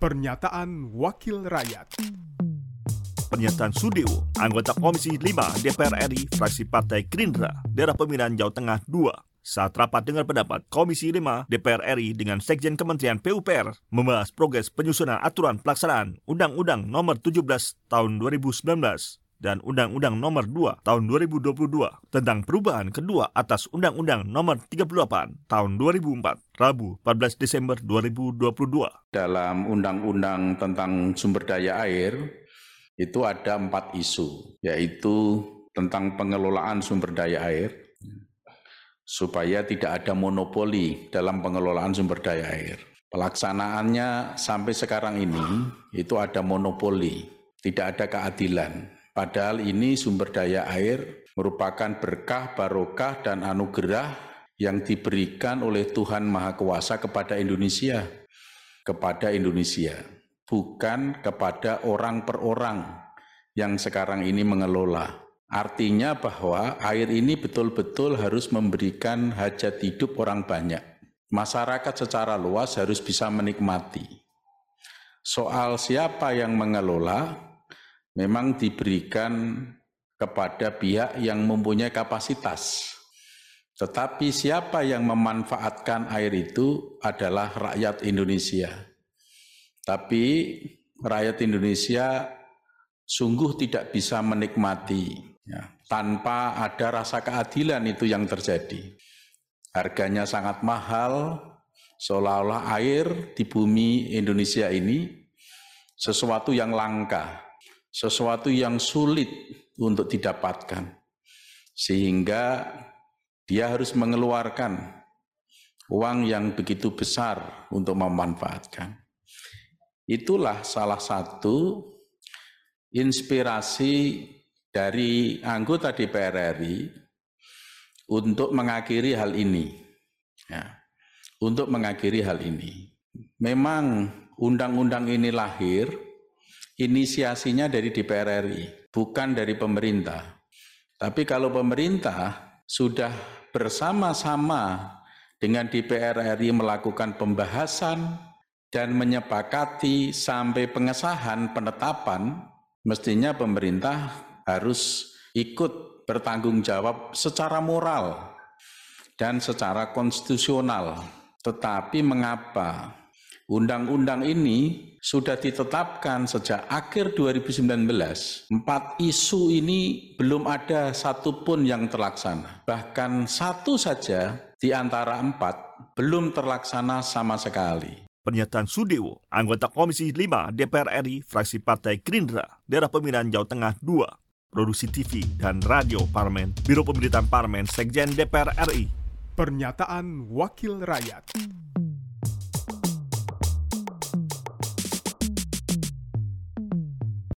Pernyataan Wakil Rakyat. Pernyataan Sudewo, anggota Komisi 5 DPR RI, fraksi Partai Gerindra, daerah pemilihan Jawa Tengah 2, saat rapat dengar pendapat Komisi 5 DPR RI dengan Sekjen Kementerian PUPR membahas progres penyusunan aturan pelaksanaan Undang-Undang Nomor 17 Tahun 2019 dan Undang-Undang Nomor 2 Tahun 2022 tentang perubahan kedua atas Undang-Undang Nomor 38 Tahun 2004, Rabu 14 Desember 2022. Dalam Undang-Undang tentang sumber daya air, itu ada empat isu, yaitu tentang pengelolaan sumber daya air, supaya tidak ada monopoli dalam pengelolaan sumber daya air. Pelaksanaannya sampai sekarang ini itu ada monopoli, tidak ada keadilan. Padahal ini sumber daya air merupakan berkah, barokah, dan anugerah yang diberikan oleh Tuhan Maha Kuasa kepada Indonesia, kepada Indonesia bukan kepada orang per orang yang sekarang ini mengelola. Artinya bahwa air ini betul-betul harus memberikan hajat hidup orang banyak. Masyarakat secara luas harus bisa menikmati. Soal siapa yang mengelola memang diberikan kepada pihak yang mempunyai kapasitas. Tetapi siapa yang memanfaatkan air itu adalah rakyat Indonesia. Tapi rakyat Indonesia sungguh tidak bisa menikmati ya, tanpa ada rasa keadilan itu yang terjadi. Harganya sangat mahal, seolah-olah air di bumi Indonesia ini sesuatu yang langka, sesuatu yang sulit untuk didapatkan. Sehingga dia harus mengeluarkan uang yang begitu besar untuk memanfaatkan. Itulah salah satu inspirasi dari anggota DPR RI untuk mengakhiri hal ini. Ya, untuk mengakhiri hal ini. Memang undang-undang ini lahir, inisiasinya dari DPR RI, bukan dari pemerintah. Tapi kalau pemerintah sudah bersama-sama dengan DPR RI melakukan pembahasan, dan menyepakati sampai pengesahan penetapan, mestinya pemerintah harus ikut bertanggung jawab secara moral dan secara konstitusional. Tetapi mengapa undang-undang ini sudah ditetapkan sejak akhir 2019. Empat isu ini belum ada satupun yang terlaksana. Bahkan satu saja di antara empat belum terlaksana sama sekali. Pernyataan Sudewo, anggota Komisi 5 DPR RI, fraksi Partai Gerindra, daerah pemilihan Jawa Tengah 2, produksi TV dan radio Parlemen, Biro Pemberitaan Parlemen, Sekjen DPR RI. Pernyataan Wakil Rakyat.